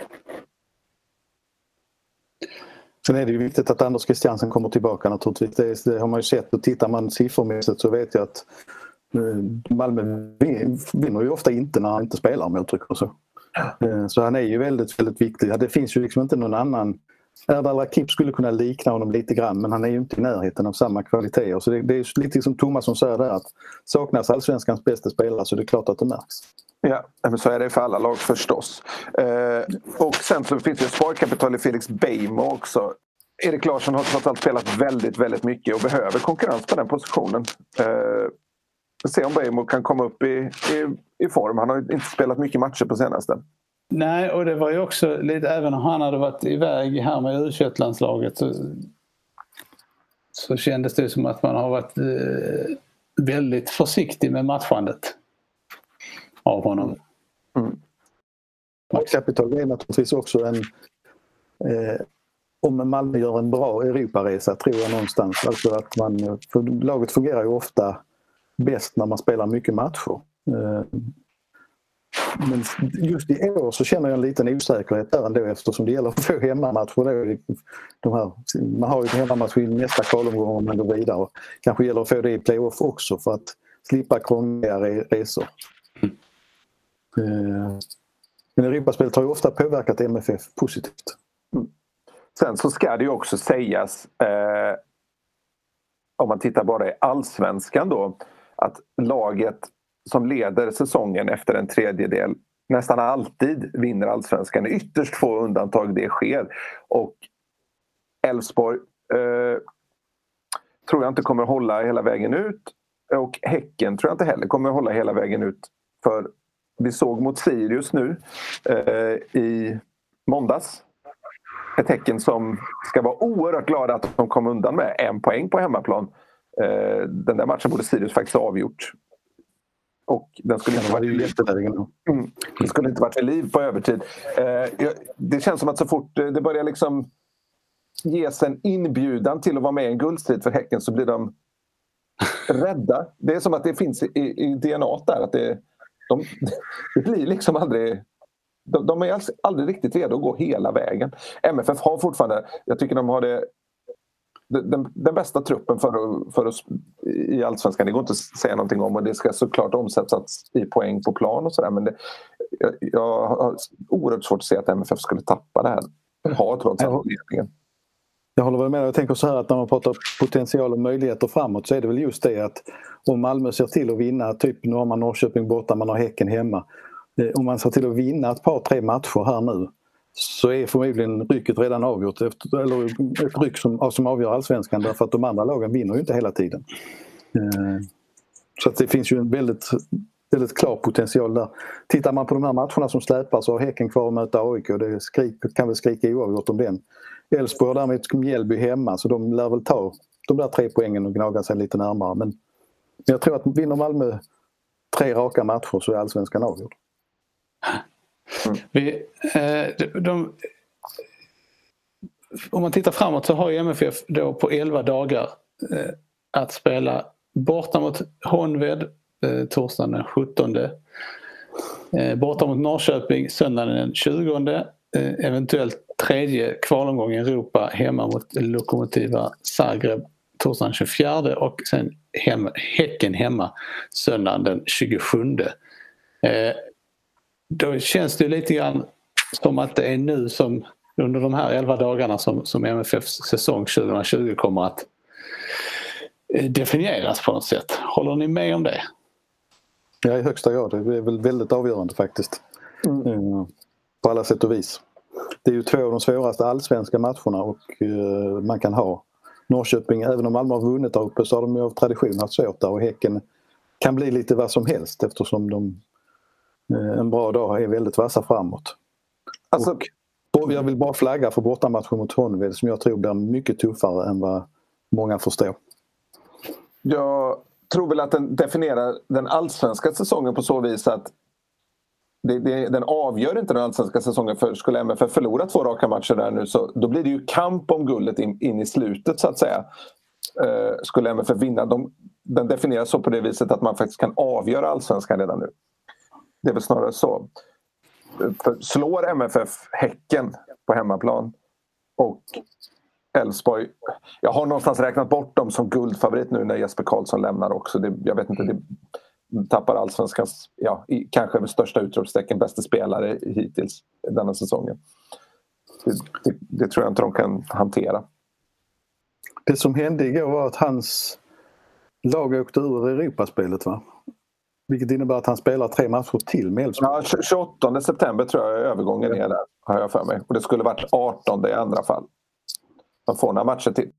[SPEAKER 3] Sen är det ju viktigt att Anders Christiansen kommer tillbaka naturligtvis. Det, det har man ju sett och tittar man siffermässigt så vet jag att eh, Malmö vinner ju ofta inte när han inte spelar om jag uttrycker så. Eh, så han är ju väldigt, väldigt viktig. Det finns ju liksom inte någon annan Erdal Rakip skulle kunna likna honom lite grann men han är ju inte i närheten av samma kvaliteter. Så det, det är lite som Thomas säger där att saknas allsvenskans bästa spelare så det är klart att det märks.
[SPEAKER 2] Ja, men så är det för alla lag förstås. Eh, och sen så finns det sparkapital i Felix Beijmo också. Erik Larsson har trots allt spelat väldigt, väldigt mycket och behöver konkurrens på den positionen. Eh, se om Bejmo kan komma upp i, i, i form. Han har inte spelat mycket matcher på senaste.
[SPEAKER 1] Nej, och det var ju också lite, även om han hade varit iväg här med u landslaget så, så kändes det som att man har varit eh, väldigt försiktig med matchandet av honom. Mm.
[SPEAKER 3] Kapital är naturligtvis också en eh, om Malmö gör en bra Europaresa tror jag någonstans. Alltså att man, för laget fungerar ju ofta bäst när man spelar mycket matcher. Eh, men just i år så känner jag en liten osäkerhet där ändå eftersom det gäller att få hemmamatcher. De här, man har ju en hemmamatch i nästa kvalomgång om man går vidare. Kanske gäller att få det i playoff också för att slippa krångliga resor. Mm. Men Europaspelet har ju ofta påverkat MFF positivt. Mm.
[SPEAKER 2] Sen så ska det ju också sägas eh, om man tittar bara i allsvenskan då att laget som leder säsongen efter en tredjedel nästan alltid vinner allsvenskan. Ytterst få undantag det sker. Och Elfsborg eh, tror jag inte kommer hålla hela vägen ut. Och Häcken tror jag inte heller kommer hålla hela vägen ut. För vi såg mot Sirius nu eh, i måndags. Ett Häcken som ska vara oerhört glada att de kom undan med en poäng på hemmaplan. Eh, den där matchen borde Sirius faktiskt ha avgjort. Och den skulle inte varit mm, det skulle inte varit vid liv på övertid. Eh, det känns som att så fort det börjar liksom ges en inbjudan till att vara med i en guldstrid för Häcken så blir de rädda. Det är som att det finns i, i DNA där. Att det, de, det blir liksom aldrig... De, de, är aldrig riktigt redo att gå hela vägen. MFF har fortfarande, jag tycker de har det den, den, bästa truppen för, för oss i Allsvenskan. Det går inte att säga någonting om och det ska såklart omsättas i poäng på plan och sådär. Men det, jag, jag har oerhört svårt att se att MFF skulle tappa det här. Har trots allt ledningen.
[SPEAKER 3] Jag håller väl med. Jag tänker så här att när man pratar potential och möjligheter framåt så är det väl just det att om Malmö ser till att vinna, typ nu har man Norrköping borta, man har Häcken hemma. Eh, om man ser till att vinna ett par, tre matcher här nu så är förmodligen rycket redan avgjort. Efter, eller ett ryck som, som avgör allsvenskan därför att de andra lagen vinner ju inte hela tiden. Eh, så att det finns ju en väldigt, väldigt klar potential där. Tittar man på de här matcherna som släpar så har Häcken kvar att möta AIK. Det skrik, kan väl skrika oavgjort om den. Elfsborg har däremot Mjällby hemma så de lär väl ta de där tre poängen och gnaga sig lite närmare. Men jag tror att vinner Malmö tre raka matcher så är allsvenskan avgjord.
[SPEAKER 1] Mm. Vi, eh, de, om man tittar framåt så har ju MFF då på 11 dagar eh, att spela borta mot Honved eh, torsdagen den 17. Eh, borta mot Norrköping söndagen den 20. Eh, eventuellt tredje kvalomgång i Europa hemma mot Lokomotiva Zagreb torsdagen den 24 och sen hem, Häcken hemma söndagen den 27. Eh, då känns det lite grann som att det är nu som under de här 11 dagarna som, som MFFs säsong 2020 kommer att eh, definieras på något sätt. Håller ni med om det?
[SPEAKER 3] Ja i högsta grad. Det är väl väldigt avgörande faktiskt. Mm. Eh, på alla sätt och vis. Det är ju två av de svåraste allsvenska matcherna och uh, man kan ha. Norrköping, även om Malmö har vunnit där uppe så har de ju av tradition haft svårt där och Häcken kan bli lite vad som helst eftersom de en bra dag är väldigt vassa framåt. Alltså, och jag vill bara flagga för bortamatchen mot Honved som jag tror blir mycket tuffare än vad många förstår.
[SPEAKER 2] Jag tror väl att den definierar den allsvenska säsongen på så vis att det, det, den avgör inte den allsvenska säsongen. För skulle MFF förlora två raka matcher där nu så då blir det ju kamp om guldet in, in i slutet så att säga. Uh, skulle MFF vinna. De, den definieras så på det viset att man faktiskt kan avgöra allsvenskan redan nu. Det är väl snarare så. För slår MFF Häcken på hemmaplan och Elfsborg. Jag har någonstans räknat bort dem som guldfavorit nu när Jesper Karlsson lämnar också. Det, jag vet inte, det, tappar allsvenskans, ja, kanske med största utropstecken, bästa spelare hittills denna säsongen. Det, det, det, tror jag inte de kan hantera.
[SPEAKER 3] Det som hände igår var att hans lag åkte ur Europaspelet va? Vilket innebär att han spelar tre matcher till med Elfsborg.
[SPEAKER 2] Ja, 28 september tror jag övergången är där, har jag för mig. Och det skulle varit 18 i andra fall. Man får några matcher till.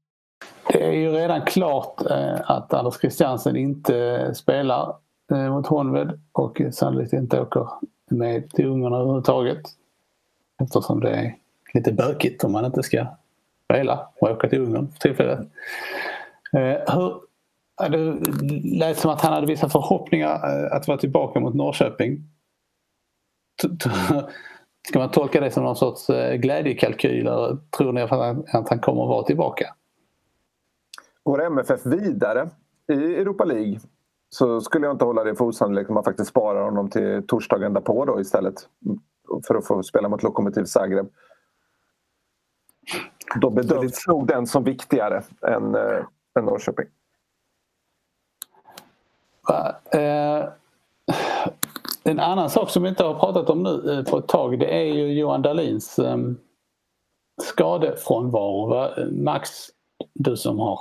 [SPEAKER 1] Det är ju redan klart eh, att Anders Christiansen inte spelar Eh, mot Honved och sannolikt inte åker med till Ungern överhuvudtaget. Eftersom det är lite bökigt om man inte ska spela och åka till Ungern för tillfället. Eh, hur, det lät som att han hade vissa förhoppningar eh, att vara tillbaka mot Norrköping. Ska man tolka det som någon sorts glädjekalkyl eller tror ni att han kommer att vara tillbaka?
[SPEAKER 2] Går MFF vidare i Europa League så skulle jag inte hålla det för osannolikt om man faktiskt sparar honom till torsdagen därpå då istället. För att få spela mot Lokomotiv Zagreb. Då bedöms nog den som viktigare än, äh, än Norrköping.
[SPEAKER 1] Eh, en annan sak som vi inte har pratat om nu eh, på ett tag det är ju Johan Dahlins ehm, skadefrånvaro. Max, du som har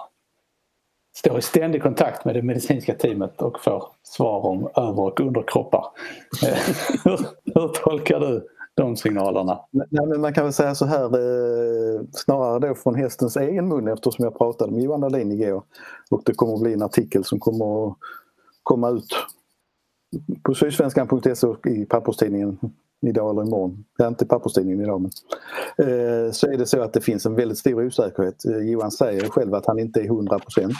[SPEAKER 1] står i ständig kontakt med det medicinska teamet och får svar om över och underkroppar. Eh, hur, hur tolkar du de signalerna.
[SPEAKER 3] Nej, men man kan väl säga så här eh, snarare då från hästens egen mun eftersom jag pratade med Johan Dahlin igår och det kommer att bli en artikel som kommer att komma ut på sydsvenskan.se och i papperstidningen idag eller imorgon. Det är inte papperstidningen idag men. Eh, så är det så att det finns en väldigt stor osäkerhet. Eh, Johan säger själv att han inte är 100%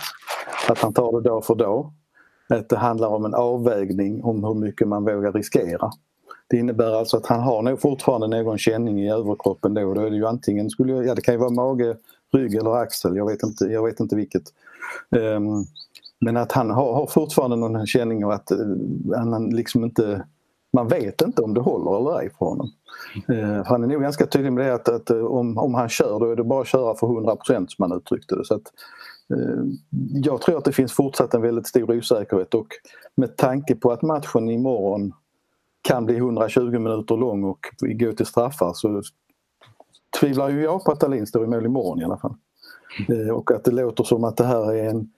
[SPEAKER 3] Att han tar det dag för dag. Att det handlar om en avvägning om hur mycket man vågar riskera. Det innebär alltså att han har nog fortfarande någon känning i överkroppen då. Då är det ju antingen, skulle ja det kan ju vara mage, rygg eller axel, jag vet inte, jag vet inte vilket. Um, men att han har, har fortfarande någon känning av att eh, han liksom inte man vet inte om det håller eller ej för honom. Uh, han är nog ganska tydlig med det att, att eh, om, om han kör då är det bara att köra för 100 som han uttryckte det. Så att, jag tror att det finns fortsatt en väldigt stor osäkerhet och med tanke på att matchen imorgon kan bli 120 minuter lång och gå till straffar så tvivlar ju jag på att Dahlin står i mål imorgon i alla fall. Mm. Och att det låter som att det här är en,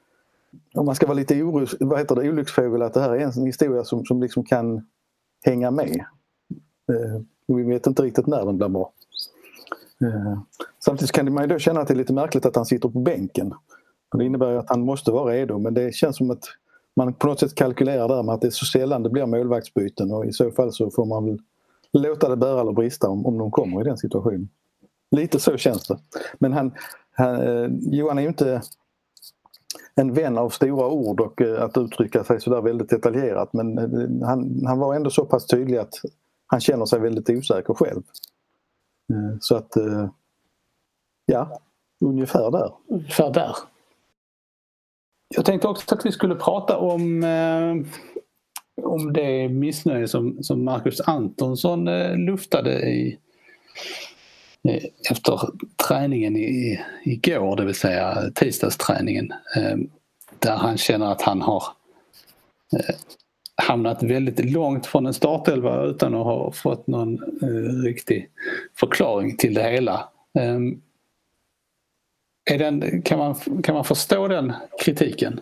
[SPEAKER 3] om man ska vara lite orus, vad heter det, olycksfågel, att det här är en historia som, som liksom kan hänga med. Eh, vi vet inte riktigt när den blir bra. Eh, samtidigt kan man ju då känna att det är lite märkligt att han sitter på bänken. Det innebär att han måste vara redo men det känns som att man på något sätt kalkylerar där med att det är så sällan det blir målvaktsbyten och i så fall så får man väl låta det bära eller brista om, om de kommer i den situationen. Lite så känns det. Men han, han eh, Johan är ju inte en vän av stora ord och eh, att uttrycka sig sådär väldigt detaljerat men eh, han, han var ändå så pass tydlig att han känner sig väldigt osäker själv. Eh, så att, eh, ja, ungefär där.
[SPEAKER 1] Ungefär där. Jag tänkte också att vi skulle prata om, om det missnöje som, som Marcus Antonsson luftade i, efter träningen i, igår, det vill säga tisdagsträningen. Eh, där han känner att han har eh, hamnat väldigt långt från en startelva utan att ha fått någon eh, riktig förklaring till det hela. Ehm, är den, kan, man, kan man förstå den kritiken?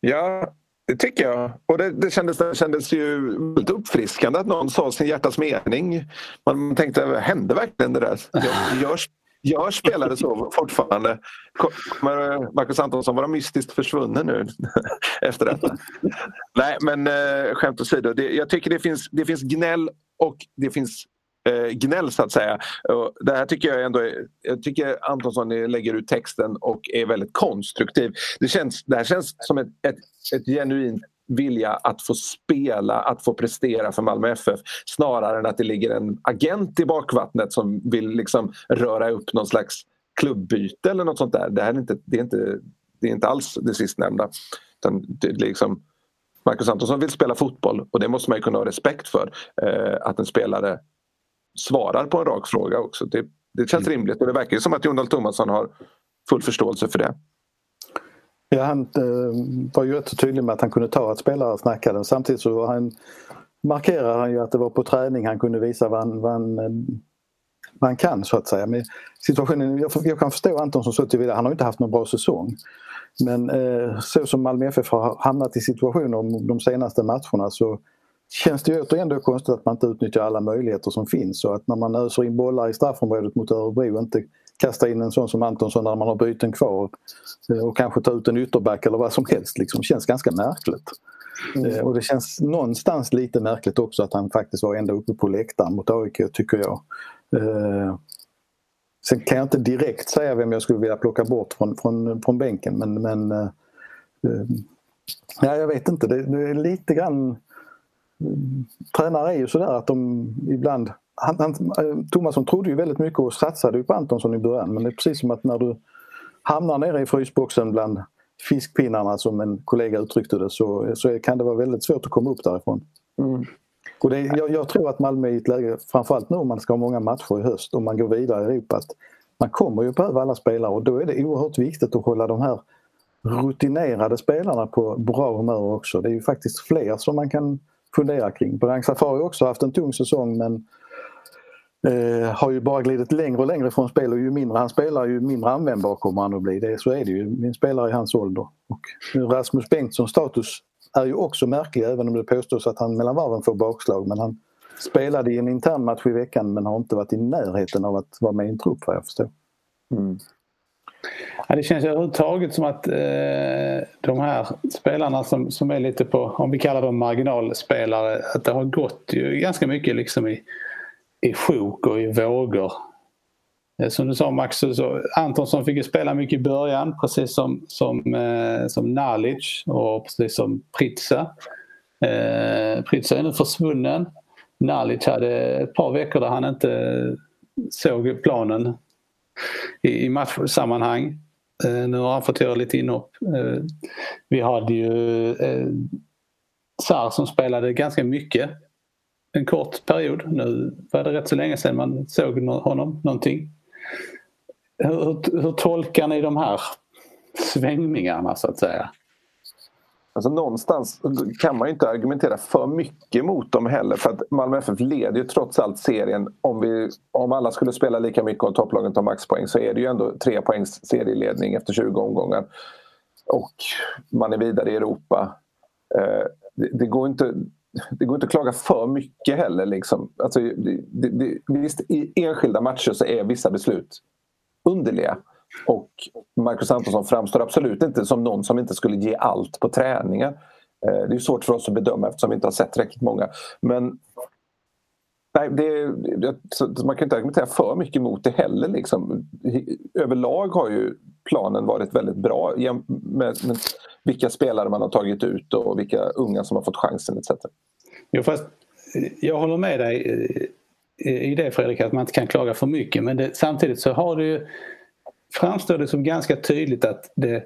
[SPEAKER 2] Ja, det tycker jag. Och det, det, kändes, det kändes ju väldigt uppfriskande att någon sa sin hjärtas mening. Man tänkte, hände verkligen det där? Gör, gör spelare så fortfarande? Kommer Marcus Antonsson vara mystiskt försvunnen nu efter detta? Nej, men eh, skämt åsido. Det, jag tycker det finns, det finns gnäll och det finns eh, gnäll så att säga. Och det här tycker jag ändå är, jag tycker Antonsson lägger ut texten och är väldigt konstruktiv. Det, känns, det här känns som ett, ett, ett genuint vilja att få spela, att få prestera för Malmö FF snarare än att det ligger en agent i bakvattnet som vill liksom röra upp någon slags klubbyte eller något sånt där. Det, här är inte, det, är inte, det är inte alls det sistnämnda. Utan det är liksom, Marcus Antonsson vill spela fotboll och det måste man kunna ha respekt för. Eh, att en spelare svarar på en rak fråga också. Det, det känns mm. rimligt och det verkar som att Jon Dahl Tomasson har full förståelse för det.
[SPEAKER 3] Ja, han eh, var ju rätt tydlig med att han kunde ta att spelare snackade. Samtidigt så han, markerade han ju att det var på träning han kunde visa vad han, vad han, vad han kan så att säga. Men situationen, jag, jag kan förstå Antonsson så tillvida, han har inte haft någon bra säsong. Men eh, så som Malmö FF har hamnat i situationer de senaste matcherna så känns det ju återigen då konstigt att man inte utnyttjar alla möjligheter som finns och att när man öser in bollar i straffområdet mot Örebro inte kasta in en sån som Antonsson när man har byten kvar eh, och kanske ta ut en ytterback eller vad som helst. Liksom. känns ganska märkligt. Mm. Eh, och det känns någonstans lite märkligt också att han faktiskt var ända uppe på läktaren mot AIK tycker jag. Eh, sen kan jag inte direkt säga vem jag skulle vilja plocka bort från, från, från bänken men, men ja, jag vet inte. Det, det är lite grann tränare är ju sådär att de ibland... Han, han, Tomasson trodde ju väldigt mycket och satsade på Antonsson i början men det är precis som att när du hamnar nere i frysboxen bland fiskpinnarna som en kollega uttryckte det så, så kan det vara väldigt svårt att komma upp därifrån. Mm. Och det, jag, jag, tror att Malmö i ett läge, framförallt nu om man ska ha många matcher i höst, om man går vidare i Europa, att man kommer ju behöva alla spelare och då är det oerhört viktigt att hålla de här rutinerade spelarna på bra humör också. Det är ju faktiskt fler som man kan fundera kring. Berang Safari har också haft en tung säsong men eh, har ju bara glidit längre och längre från spel och ju mindre han spelar ju mindre användbar kommer han att bli. Det, så är det ju, en spelare i hans ålder. Och Rasmus Bengtssons status är ju också märklig även om det påstås att han mellan varven får bakslag men han spelade i en intern match i veckan men har inte varit i närheten av att vara med i en trupp vad jag förstår. Mm.
[SPEAKER 1] Ja, det känns överhuvudtaget som att eh, de här spelarna som, som är lite på, om vi kallar dem marginalspelare, att det har gått ju ganska mycket liksom i, i sjok och i vågor. Eh, som du sa Max, så Antonsson fick ju spela mycket i början precis som, som, eh, som Nalic och precis som Pritsa. Eh, Pritsa är nu försvunnen. Nalic hade ett par veckor där han inte såg planen i, i matchsammanhang. Eh, nu har han fått göra lite inhopp. Eh, vi hade ju eh, Sar som spelade ganska mycket en kort period. Nu var det rätt så länge sedan man såg honom någonting. Hur, hur, hur tolkar ni de här svängningarna så att säga?
[SPEAKER 2] Alltså någonstans kan man ju inte argumentera för mycket mot dem heller för att Malmö FF leder ju trots allt serien. Om, vi, om alla skulle spela lika mycket och topplagen tar maxpoäng så är det ju ändå tre poängs serieledning efter 20 omgångar. Och man är vidare i Europa. Eh, det, det, går inte, det går inte att klaga för mycket heller. Liksom. Alltså, det, det, visst, i enskilda matcher så är vissa beslut underliga. Och Marcus Antonsson framstår absolut inte som någon som inte skulle ge allt på träningar. Eh, det är svårt för oss att bedöma eftersom vi inte har sett tillräckligt många. Men nej, det, man kan inte argumentera för mycket mot det heller. Liksom. Överlag har ju planen varit väldigt bra med, med vilka spelare man har tagit ut och vilka unga som har fått chansen etc.
[SPEAKER 1] Jo, fast eh, jag håller med dig eh, i det Fredrik att man inte kan klaga för mycket men det, samtidigt så har du ju framstår det som ganska tydligt att det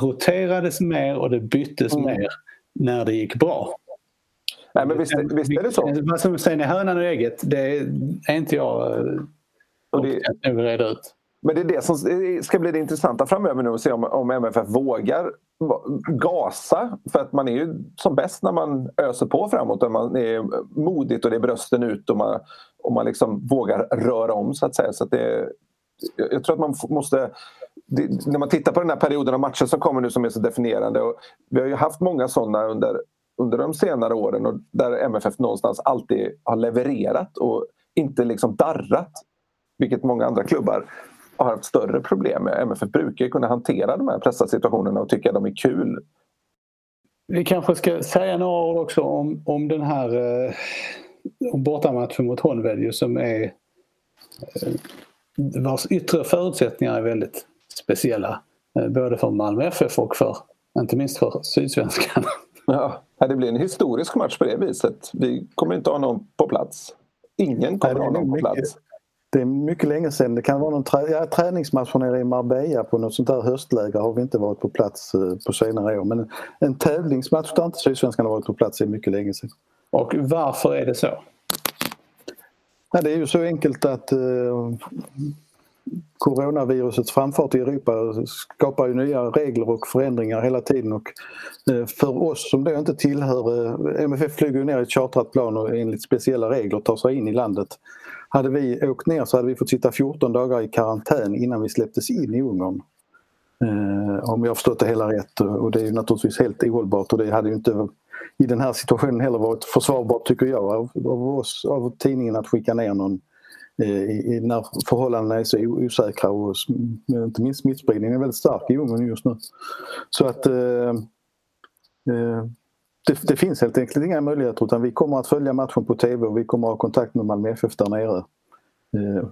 [SPEAKER 1] roterades mer och det byttes mm. mer när det gick bra.
[SPEAKER 2] Nej, men visst, visst är det så.
[SPEAKER 1] Vad som sen är hönan och ägget, det är inte jag eh, kompetent nog att reda ut.
[SPEAKER 2] Men det är det som ska bli det intressanta framöver nu att se om, om MFF vågar gasa. För att man är ju som bäst när man öser på framåt. När man är modigt och det är brösten ut och man, och man liksom vågar röra om så att säga. Så att det, jag tror att man måste... Det, när man tittar på den här perioden av matcher som kommer nu som är så definierande. Och vi har ju haft många sådana under, under de senare åren och där MFF någonstans alltid har levererat och inte liksom darrat. Vilket många andra klubbar har haft större problem med. MFF brukar kunna hantera de här pressade situationerna och tycka att de är kul.
[SPEAKER 1] Vi kanske ska säga några ord också om, om den här eh, om bortamatchen mot Honvedju som är eh, vars yttre förutsättningar är väldigt speciella. Eh, både för Malmö FF och för, inte minst för Sydsvenskan.
[SPEAKER 2] Ja, det blir en historisk match på det viset. Vi kommer inte ha någon på plats. Ingen kommer ha någon på plats.
[SPEAKER 3] Det är mycket länge sedan. Det kan vara någon trä ja, träningsmatch nere i Marbella på något sånt där höstläger har vi inte varit på plats eh, på senare år. Men en tävlingsmatch där inte Sydsvenskan har varit på plats är mycket länge sedan.
[SPEAKER 1] Och varför är det så?
[SPEAKER 3] Ja, det är ju så enkelt att eh, coronavirusets framfart i Europa skapar ju nya regler och förändringar hela tiden och eh, för oss som då inte tillhör, eh, MFF flyger ner i ett chartrat plan och enligt speciella regler tar sig in i landet. Hade vi åkt ner så hade vi fått sitta 14 dagar i karantän innan vi släpptes in i Ungern. Eh, om jag har förstått det hela rätt och det är naturligtvis helt ohållbart och det hade ju inte i den här situationen heller varit försvarbart tycker jag av, av oss, av tidningen att skicka ner någon eh, i, när förhållandena är så osäkra och inte minst smittspridningen är väldigt stark i Ungern just nu. Så att eh, eh, det, det, finns helt enkelt inga möjligheter utan vi kommer att följa matchen på TV och vi kommer att ha kontakt med Malmö FF där nere. Eh,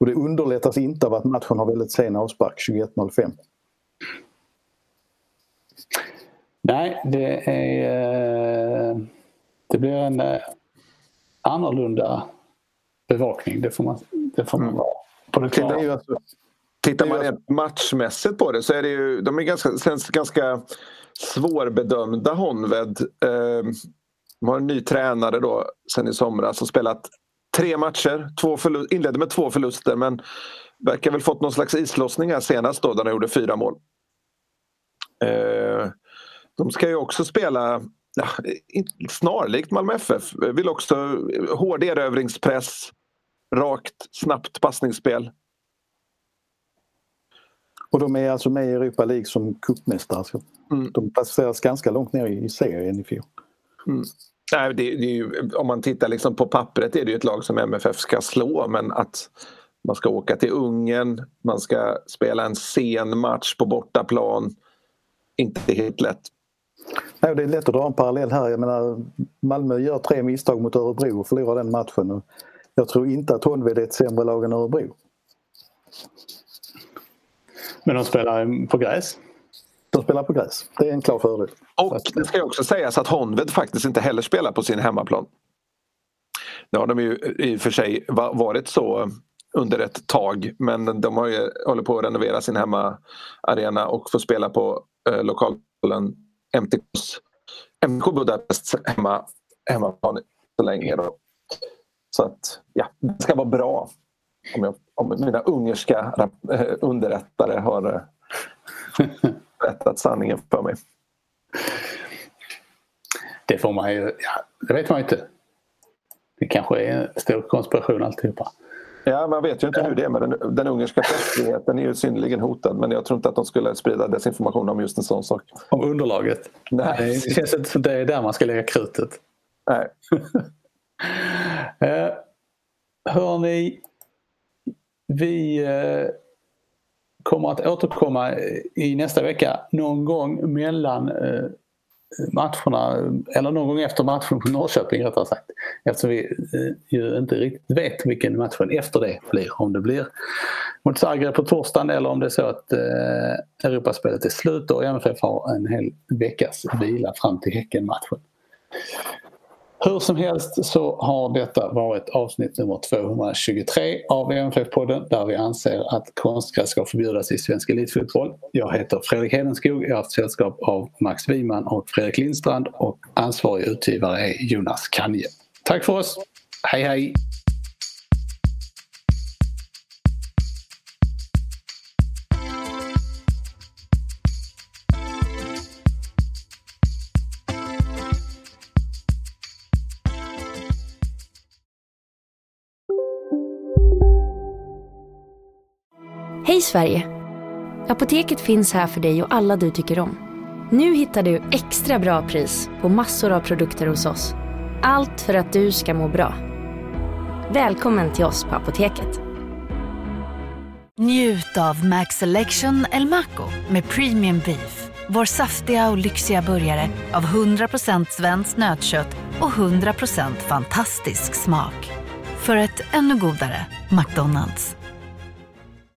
[SPEAKER 3] och det underlättas inte av att matchen har väldigt sen avspark 21.05.
[SPEAKER 1] Nej, det är... Eh, det blir en eh, annorlunda bevakning. Det får man, det får man mm. vara på det klara.
[SPEAKER 2] Alltså, tittar man rent matchmässigt på det så är det ju, de är ganska, känns ganska svårbedömda Honved. Eh, de har en ny tränare då sen i somras och spelat tre matcher. Två inledde med två förluster men verkar väl fått någon slags islossning här senast då där de gjorde fyra mål. De ska ju också spela ja, snarlikt Malmö FF. Vill också hård erövringspress, rakt, snabbt passningsspel.
[SPEAKER 3] Och de är alltså med i Europa League som cupmästare. Mm. De placeras ganska långt ner i serien i fjol. Mm.
[SPEAKER 2] Nej, det, det ju, om man tittar liksom på pappret är det ju ett lag som MFF ska slå men att man ska åka till Ungern, man ska spela en sen match på bortaplan. Inte helt lätt.
[SPEAKER 3] Nej, det är lätt att dra en parallell här. Jag menar, Malmö gör tre misstag mot Örebro och förlorar den matchen. Jag tror inte att Honved är ett sämre lag än Örebro.
[SPEAKER 1] Men de spelar på gräs?
[SPEAKER 3] De spelar på gräs. Det är en klar fördel.
[SPEAKER 2] Och det ska också sägas att Honved faktiskt inte heller spelar på sin hemmaplan. Det har de ju i och för sig varit så under ett tag men de har ju, håller på att renovera sin hemmaarena och får spela på eh, lokalen MTKs, MTK Budapest hemma, hemmaplan så länge. Då. Så att ja, det ska vara bra om, jag, om mina ungerska eh, underrättare har eh, berättat sanningen för mig.
[SPEAKER 1] Det får man ju, ja, det vet man inte. Det kanske är en stor konspiration alltihopa.
[SPEAKER 2] Ja, man vet ju inte hur det är med den, den ungerska pressfriheten är ju synnerligen hotad men jag tror inte att de skulle sprida desinformation om just en sån sak.
[SPEAKER 1] Om underlaget?
[SPEAKER 2] Nej.
[SPEAKER 1] Nej det känns inte som det är där man ska lägga krutet.
[SPEAKER 2] Nej.
[SPEAKER 1] eh, hörni, vi eh, kommer att återkomma i nästa vecka någon gång mellan eh, matcherna, eller någon gång efter matchen på Norrköping rättare sagt. Eftersom vi eh, ju inte riktigt vet vilken matchen efter det blir. Om det blir mot Zagreb på torsdagen eller om det är så att eh, Europaspelet är slut och MFF har en hel veckas vila fram till Häcken-matchen. Hur som helst så har detta varit avsnitt nummer 223 av MFF-podden där vi anser att konstgräs ska förbjudas i svensk elitfotboll. Jag heter Fredrik Hedenskog, jag har haft sällskap av Max Wiman och Fredrik Lindstrand och ansvarig utgivare är Jonas Kanje. Tack för oss, hej hej!
[SPEAKER 6] Hej Sverige! Apoteket finns här för dig och alla du tycker om. Nu hittar du extra bra pris på massor av produkter hos oss. Allt för att du ska må bra. Välkommen till oss på Apoteket.
[SPEAKER 5] Njut av Max Selection El Maco med Premium Beef. Vår saftiga och lyxiga burgare av 100% svenskt nötkött och 100% fantastisk smak. För ett ännu godare McDonalds.